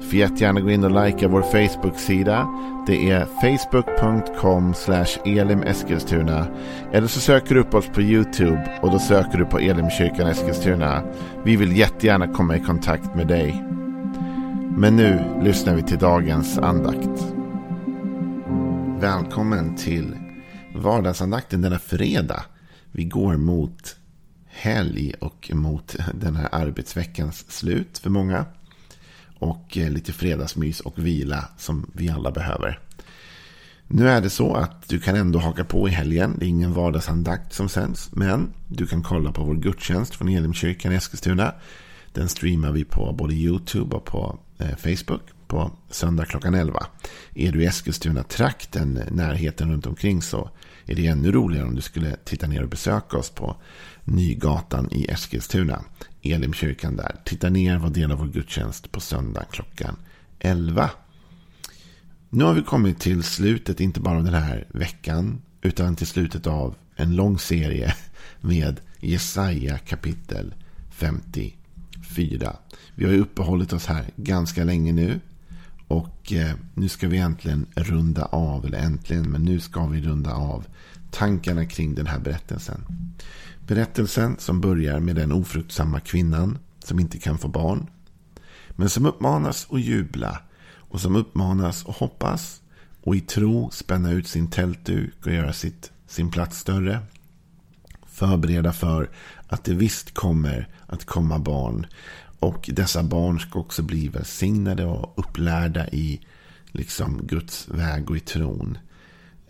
Du får jättegärna gå in och likea vår Facebook-sida. Det är facebook.com elimeskilstuna. Eller så söker du upp oss på YouTube och då söker du på Elimkyrkan Eskilstuna. Vi vill jättegärna komma i kontakt med dig. Men nu lyssnar vi till dagens andakt. Välkommen till vardagsandakten denna fredag. Vi går mot helg och mot den här arbetsveckans slut för många och eh, lite fredagsmys och vila som vi alla behöver. Nu är det så att du kan ändå haka på i helgen. Det är ingen vardagsandakt som sänds. Men du kan kolla på vår gudstjänst från Elimkyrkan i Eskilstuna. Den streamar vi på både YouTube och på eh, Facebook på söndag klockan 11. Är du i Eskilstuna-trakten, eh, närheten runt omkring så är det ännu roligare om du skulle titta ner och besöka oss på Nygatan i Eskilstuna. Elimkyrkan där. Titta ner, var del av vår gudstjänst på söndag klockan 11. Nu har vi kommit till slutet, inte bara av den här veckan, utan till slutet av en lång serie med Jesaja kapitel 54. Vi har ju uppehållit oss här ganska länge nu. Och eh, nu ska vi äntligen runda av, eller äntligen, men nu ska vi runda av tankarna kring den här berättelsen. Berättelsen som börjar med den ofruktsamma kvinnan som inte kan få barn. Men som uppmanas att jubla och som uppmanas att hoppas och i tro spänna ut sin tältduk och göra sitt, sin plats större. Förbereda för att det visst kommer att komma barn. Och dessa barn ska också bli välsignade och upplärda i liksom Guds väg och i tron.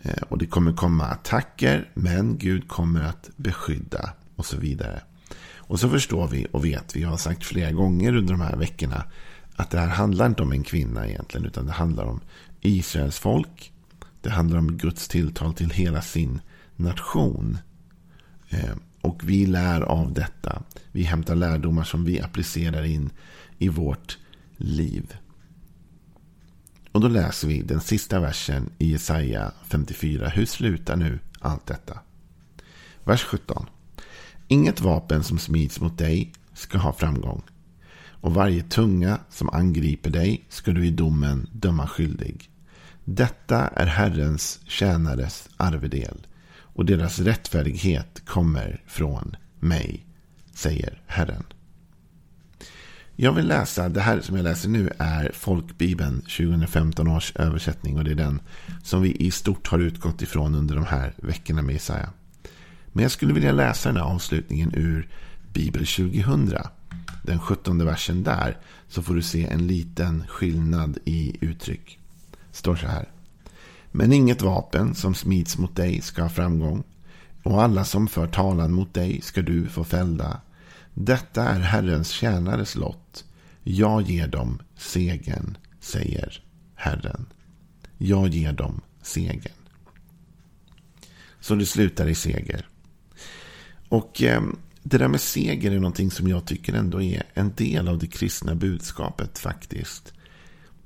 Eh, och det kommer komma attacker, men Gud kommer att beskydda och så vidare. Och så förstår vi och vet, vi har sagt flera gånger under de här veckorna, att det här handlar inte om en kvinna egentligen, utan det handlar om Israels folk. Det handlar om Guds tilltal till hela sin nation. Eh, och vi lär av detta. Vi hämtar lärdomar som vi applicerar in i vårt liv. Och då läser vi den sista versen i Jesaja 54. Hur slutar nu allt detta? Vers 17. Inget vapen som smids mot dig ska ha framgång. Och varje tunga som angriper dig ska du i domen döma skyldig. Detta är Herrens tjänares arvedel och deras rättfärdighet kommer från mig, säger Herren. Jag vill läsa, det här som jag läser nu är Folkbibeln 2015 års översättning och det är den som vi i stort har utgått ifrån under de här veckorna med Isaiah. Men jag skulle vilja läsa den här avslutningen ur Bibel 2000. Den 17 versen där så får du se en liten skillnad i uttryck. Det står så här. Men inget vapen som smids mot dig ska ha framgång och alla som för talan mot dig ska du få fällda detta är Herrens tjänares lott. Jag ger dem segern, säger Herren. Jag ger dem segern. Så det slutar i seger. Och eh, det där med seger är någonting som jag tycker ändå är en del av det kristna budskapet faktiskt.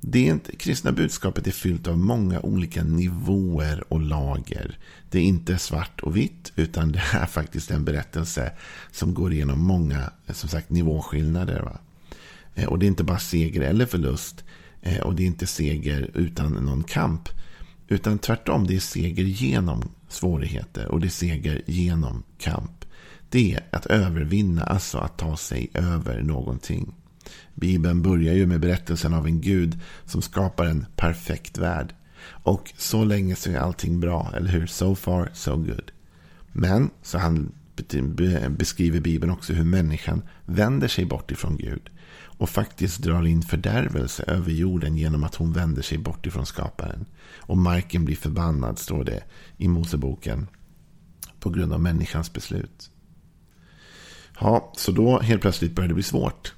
Det inte, kristna budskapet är fyllt av många olika nivåer och lager. Det är inte svart och vitt, utan det är faktiskt en berättelse som går igenom många som sagt, nivåskillnader. Va? Eh, och det är inte bara seger eller förlust. Eh, och det är inte seger utan någon kamp. Utan tvärtom, det är seger genom svårigheter och det är seger genom kamp. Det är att övervinna, alltså att ta sig över någonting. Bibeln börjar ju med berättelsen av en Gud som skapar en perfekt värld. Och så länge så är allting bra, eller hur? So far, so good. Men så han beskriver Bibeln också hur människan vänder sig bort ifrån Gud. Och faktiskt drar in fördärvelse över jorden genom att hon vänder sig bort ifrån skaparen. Och marken blir förbannad, står det i Moseboken. På grund av människans beslut. Ja, så då helt plötsligt börjar det bli svårt.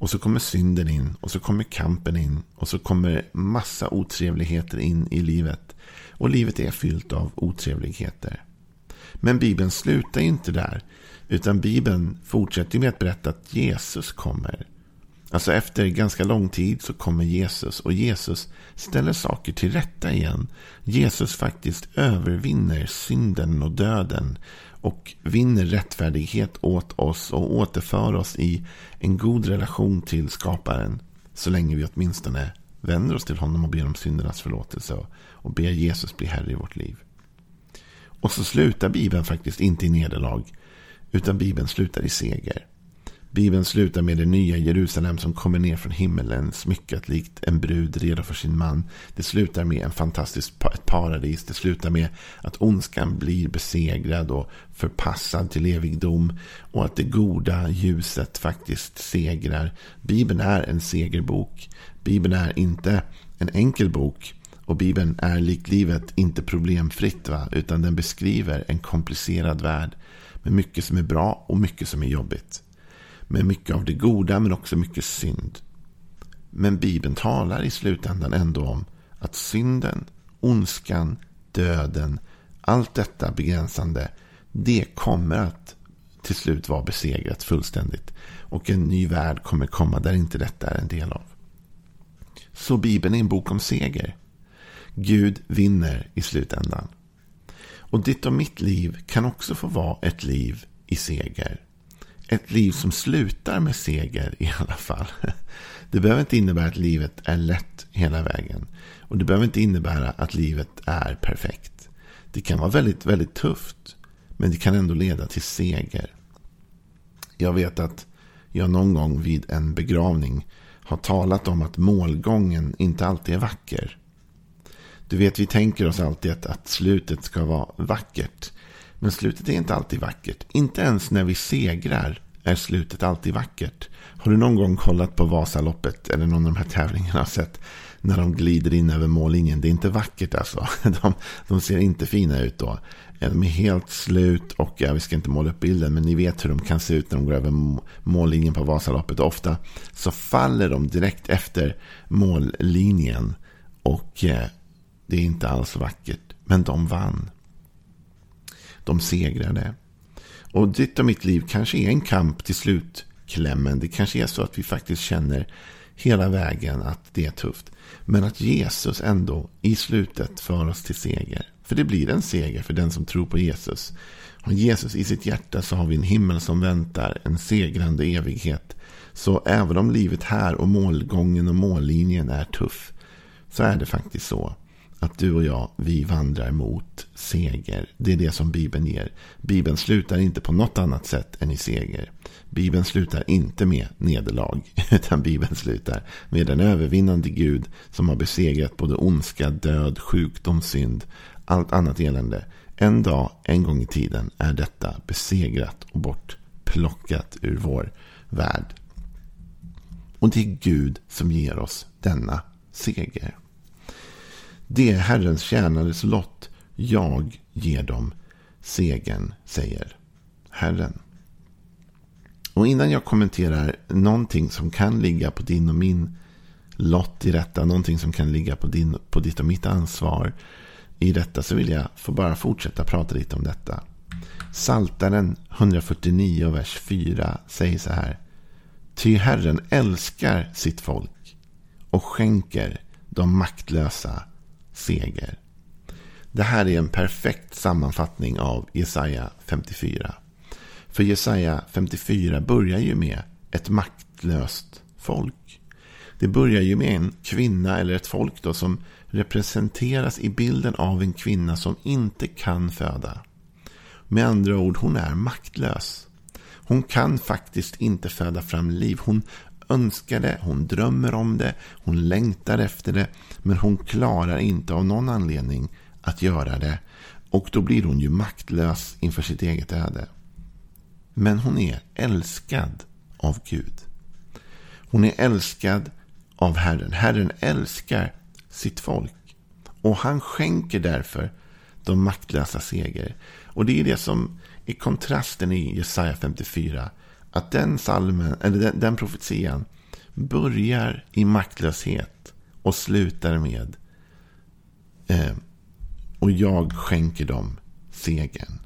Och så kommer synden in och så kommer kampen in och så kommer massa otrevligheter in i livet. Och livet är fyllt av otrevligheter. Men Bibeln slutar inte där. Utan Bibeln fortsätter med att berätta att Jesus kommer. Alltså efter ganska lång tid så kommer Jesus och Jesus ställer saker till rätta igen. Jesus faktiskt övervinner synden och döden och vinner rättfärdighet åt oss och återför oss i en god relation till skaparen. Så länge vi åtminstone vänder oss till honom och ber om syndernas förlåtelse och ber Jesus bli herre i vårt liv. Och så slutar Bibeln faktiskt inte i nederlag utan Bibeln slutar i seger. Bibeln slutar med det nya Jerusalem som kommer ner från himmelen smyckat likt en brud redo för sin man. Det slutar med en fantastisk ett paradis. Det slutar med att ondskan blir besegrad och förpassad till evigdom. Och att det goda ljuset faktiskt segrar. Bibeln är en segerbok. Bibeln är inte en enkel bok. Och Bibeln är likt livet inte problemfritt. Va? Utan den beskriver en komplicerad värld. Med mycket som är bra och mycket som är jobbigt. Med mycket av det goda men också mycket synd. Men Bibeln talar i slutändan ändå om att synden, ondskan, döden, allt detta begränsande, det kommer att till slut vara besegrat fullständigt. Och en ny värld kommer komma där inte detta är en del av. Så Bibeln är en bok om seger. Gud vinner i slutändan. Och ditt och mitt liv kan också få vara ett liv i seger ett liv som slutar med seger i alla fall. Det behöver inte innebära att livet är lätt hela vägen. Och det behöver inte innebära att livet är perfekt. Det kan vara väldigt, väldigt tufft. Men det kan ändå leda till seger. Jag vet att jag någon gång vid en begravning har talat om att målgången inte alltid är vacker. Du vet, vi tänker oss alltid att, att slutet ska vara vackert. Men slutet är inte alltid vackert. Inte ens när vi segrar är slutet alltid vackert. Har du någon gång kollat på Vasaloppet eller någon av de här tävlingarna och sett när de glider in över mållinjen? Det är inte vackert alltså. De, de ser inte fina ut då. De är helt slut och ja, vi ska inte måla upp bilden men ni vet hur de kan se ut när de går över mållinjen på Vasaloppet. Ofta så faller de direkt efter mållinjen och eh, det är inte alls vackert. Men de vann. De segrade. Och ditt och mitt liv kanske är en kamp till slutklämmen. Det kanske är så att vi faktiskt känner hela vägen att det är tufft. Men att Jesus ändå i slutet för oss till seger. För det blir en seger för den som tror på Jesus. Har Jesus i sitt hjärta så har vi en himmel som väntar, en segrande evighet. Så även om livet här och målgången och mållinjen är tuff så är det faktiskt så att du och jag, vi vandrar mot seger. Det är det som Bibeln ger. Bibeln slutar inte på något annat sätt än i seger. Bibeln slutar inte med nederlag, utan Bibeln slutar med en övervinnande Gud som har besegrat både ondska, död, sjukdom, synd, allt annat elände. En dag, en gång i tiden, är detta besegrat och bortplockat ur vår värld. Och det är Gud som ger oss denna seger. Det är Herrens tjänares lott. Jag ger dem segern, säger Herren. Och innan jag kommenterar någonting som kan ligga på din och min lott i detta, någonting som kan ligga på, din, på ditt och mitt ansvar i detta, så vill jag få bara fortsätta prata lite om detta. Saltaren 149 vers 4 säger så här. Ty Herren älskar sitt folk och skänker de maktlösa seger. Det här är en perfekt sammanfattning av Jesaja 54. För Jesaja 54 börjar ju med ett maktlöst folk. Det börjar ju med en kvinna eller ett folk då som representeras i bilden av en kvinna som inte kan föda. Med andra ord, hon är maktlös. Hon kan faktiskt inte föda fram liv. Hon önskar det, hon drömmer om det, hon längtar efter det. Men hon klarar inte av någon anledning att göra det. Och då blir hon ju maktlös inför sitt eget öde. Men hon är älskad av Gud. Hon är älskad av Herren. Herren älskar sitt folk. Och han skänker därför de maktlösa seger. Och det är det som är kontrasten i Jesaja 54 att den salmen, eller den, den profetian börjar i maktlöshet och slutar med eh, och jag skänker dem segern.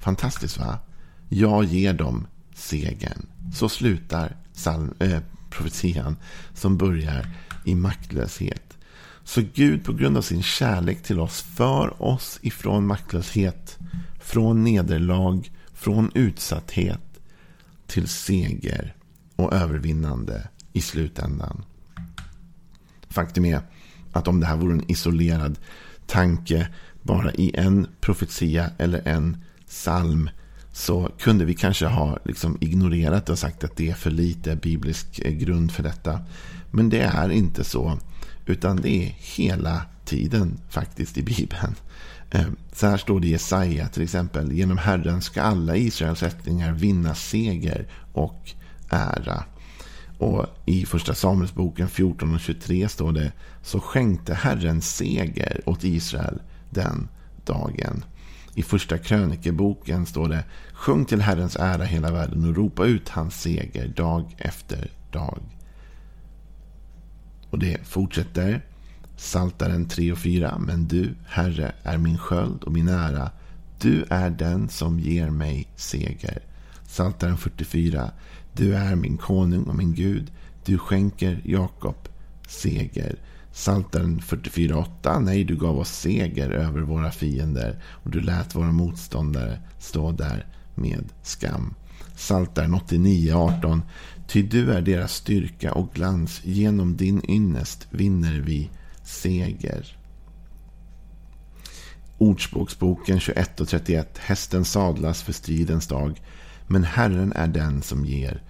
Fantastiskt va? Jag ger dem segern. Så slutar salm, eh, profetian som börjar i maktlöshet. Så Gud på grund av sin kärlek till oss för oss ifrån maktlöshet, från nederlag, från utsatthet till seger och övervinnande i slutändan. Faktum är att om det här vore en isolerad tanke bara i en profetia eller en psalm så kunde vi kanske ha liksom ignorerat det och sagt att det är för lite biblisk eh, grund för detta. Men det är inte så. Utan det är hela tiden faktiskt i Bibeln. Eh, så här står det i Jesaja till exempel. Genom Herren ska alla Israels ättlingar vinna seger och ära. Och i första Samuelsboken 14 och 23 står det. Så skänkte Herren seger åt Israel den dagen. I första krönikeboken står det. Sjung till Herrens ära hela världen och ropa ut hans seger dag efter dag. Och det fortsätter. Saltaren 3 och 4. Men du, Herre, är min sköld och min ära. Du är den som ger mig seger. Saltaren 44. Du är min konung och min Gud. Du skänker Jakob seger. Saltaren 44.8. Nej, du gav oss seger över våra fiender och du lät våra motståndare stå där med skam. Saltaren 89.18. Ty du är deras styrka och glans. Genom din ynnest vinner vi seger. Ordspråksboken 21 och 31. Hästen sadlas för stridens dag. Men Herren är den som ger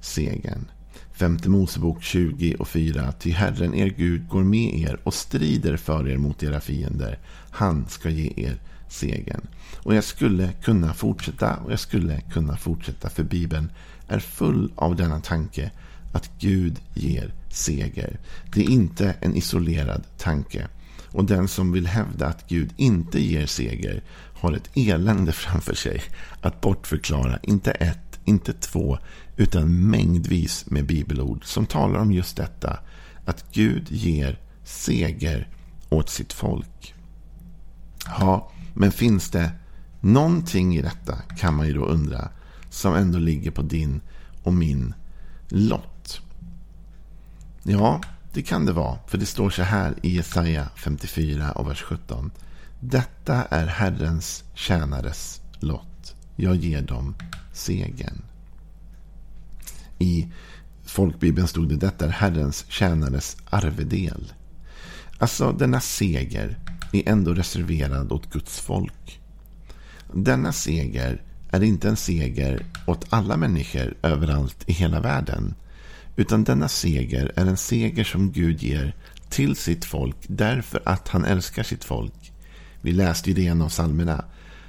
segern. Femte Mosebok 20 och 4. Ty Herren er Gud går med er och strider för er mot era fiender. Han ska ge er segern. Och jag skulle kunna fortsätta och jag skulle kunna fortsätta för Bibeln är full av denna tanke att Gud ger seger. Det är inte en isolerad tanke. Och den som vill hävda att Gud inte ger seger har ett elände framför sig att bortförklara inte ett, inte två, utan mängdvis med bibelord som talar om just detta. Att Gud ger seger åt sitt folk. Ja, men finns det någonting i detta kan man ju då undra som ändå ligger på din och min lott? Ja, det kan det vara. För det står så här i Jesaja 54 och vers 17. Detta är Herrens tjänares lott. Jag ger dem segern. I folkbibeln stod det detta är Herrens tjänares arvedel. Alltså denna seger är ändå reserverad åt Guds folk. Denna seger är inte en seger åt alla människor överallt i hela världen. Utan denna seger är en seger som Gud ger till sitt folk därför att han älskar sitt folk. Vi läste ju det i en av psalmerna.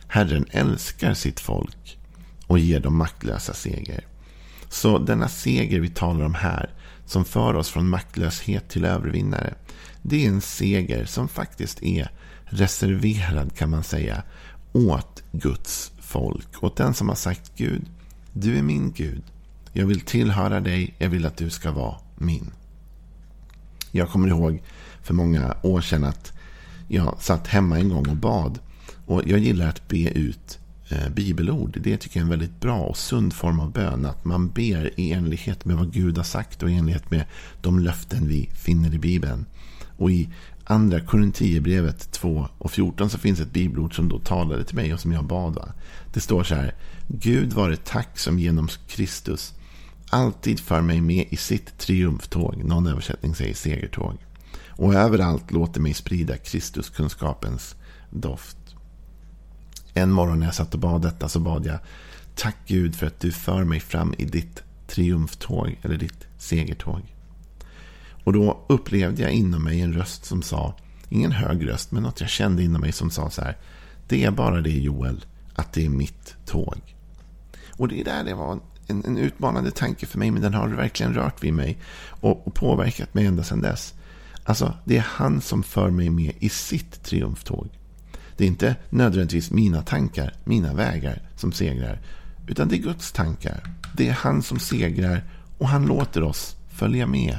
Herren älskar sitt folk och ger dem maktlösa seger. Så denna seger vi talar om här, som för oss från maktlöshet till övervinnare, det är en seger som faktiskt är reserverad kan man säga åt Guds folk. Åt den som har sagt Gud, du är min Gud. Jag vill tillhöra dig, jag vill att du ska vara min. Jag kommer ihåg för många år sedan att jag satt hemma en gång och bad. Och jag gillar att be ut eh, bibelord. Det tycker jag är en väldigt bra och sund form av bön. Att man ber i enlighet med vad Gud har sagt och i enlighet med de löften vi finner i Bibeln. Och i andra Korinthierbrevet 2 och 14 så finns ett bibelord som då talade till mig och som jag bad. Va? Det står så här. Gud var det tack som genom Kristus alltid för mig med i sitt triumftåg. Någon översättning säger segertåg. Och överallt låter mig sprida Kristuskunskapens doft. En morgon när jag satt och bad detta så bad jag Tack Gud för att du för mig fram i ditt triumftåg eller ditt segertåg. Och då upplevde jag inom mig en röst som sa, ingen hög röst, men något jag kände inom mig som sa så här. Det är bara det Joel, att det är mitt tåg. Och det där det var en, en utmanande tanke för mig, men den har verkligen rört vid mig och, och påverkat mig ända sedan dess. Alltså, det är han som för mig med i sitt triumftåg. Det är inte nödvändigtvis mina tankar, mina vägar som segrar. Utan det är Guds tankar. Det är han som segrar och han låter oss följa med.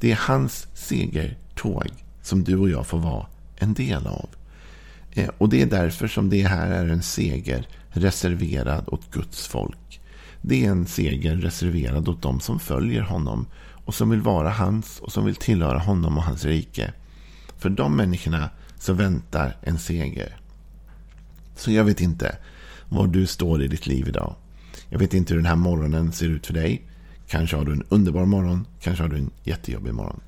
Det är hans segertåg som du och jag får vara en del av. Eh, och det är därför som det här är en seger reserverad åt Guds folk. Det är en seger reserverad åt dem som följer honom och som vill vara hans och som vill tillhöra honom och hans rike. För de människorna så väntar en seger. Så jag vet inte var du står i ditt liv idag. Jag vet inte hur den här morgonen ser ut för dig. Kanske har du en underbar morgon, kanske har du en jättejobbig morgon.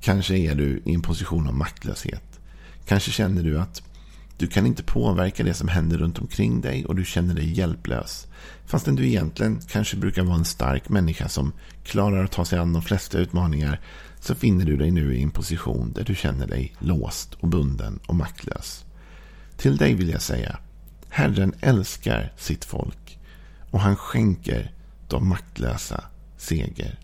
Kanske är du i en position av maktlöshet. Kanske känner du att du kan inte påverka det som händer runt omkring dig och du känner dig hjälplös. Fastän du egentligen kanske brukar vara en stark människa som klarar att ta sig an de flesta utmaningar så finner du dig nu i en position där du känner dig låst och bunden och maktlös. Till dig vill jag säga, Herren älskar sitt folk och han skänker de maktlösa seger.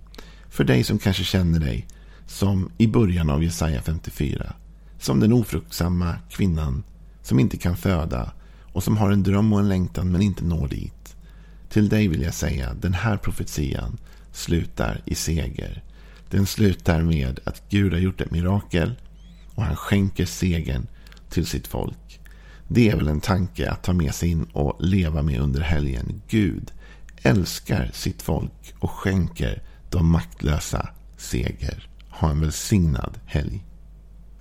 För dig som kanske känner dig som i början av Jesaja 54. Som den ofruktsamma kvinnan som inte kan föda och som har en dröm och en längtan men inte når dit. Till dig vill jag säga, den här profetian slutar i seger. Den slutar med att Gud har gjort ett mirakel och han skänker segern till sitt folk. Det är väl en tanke att ta med sig in och leva med under helgen. Gud älskar sitt folk och skänker de maktlösa seger. Ha en välsignad helg.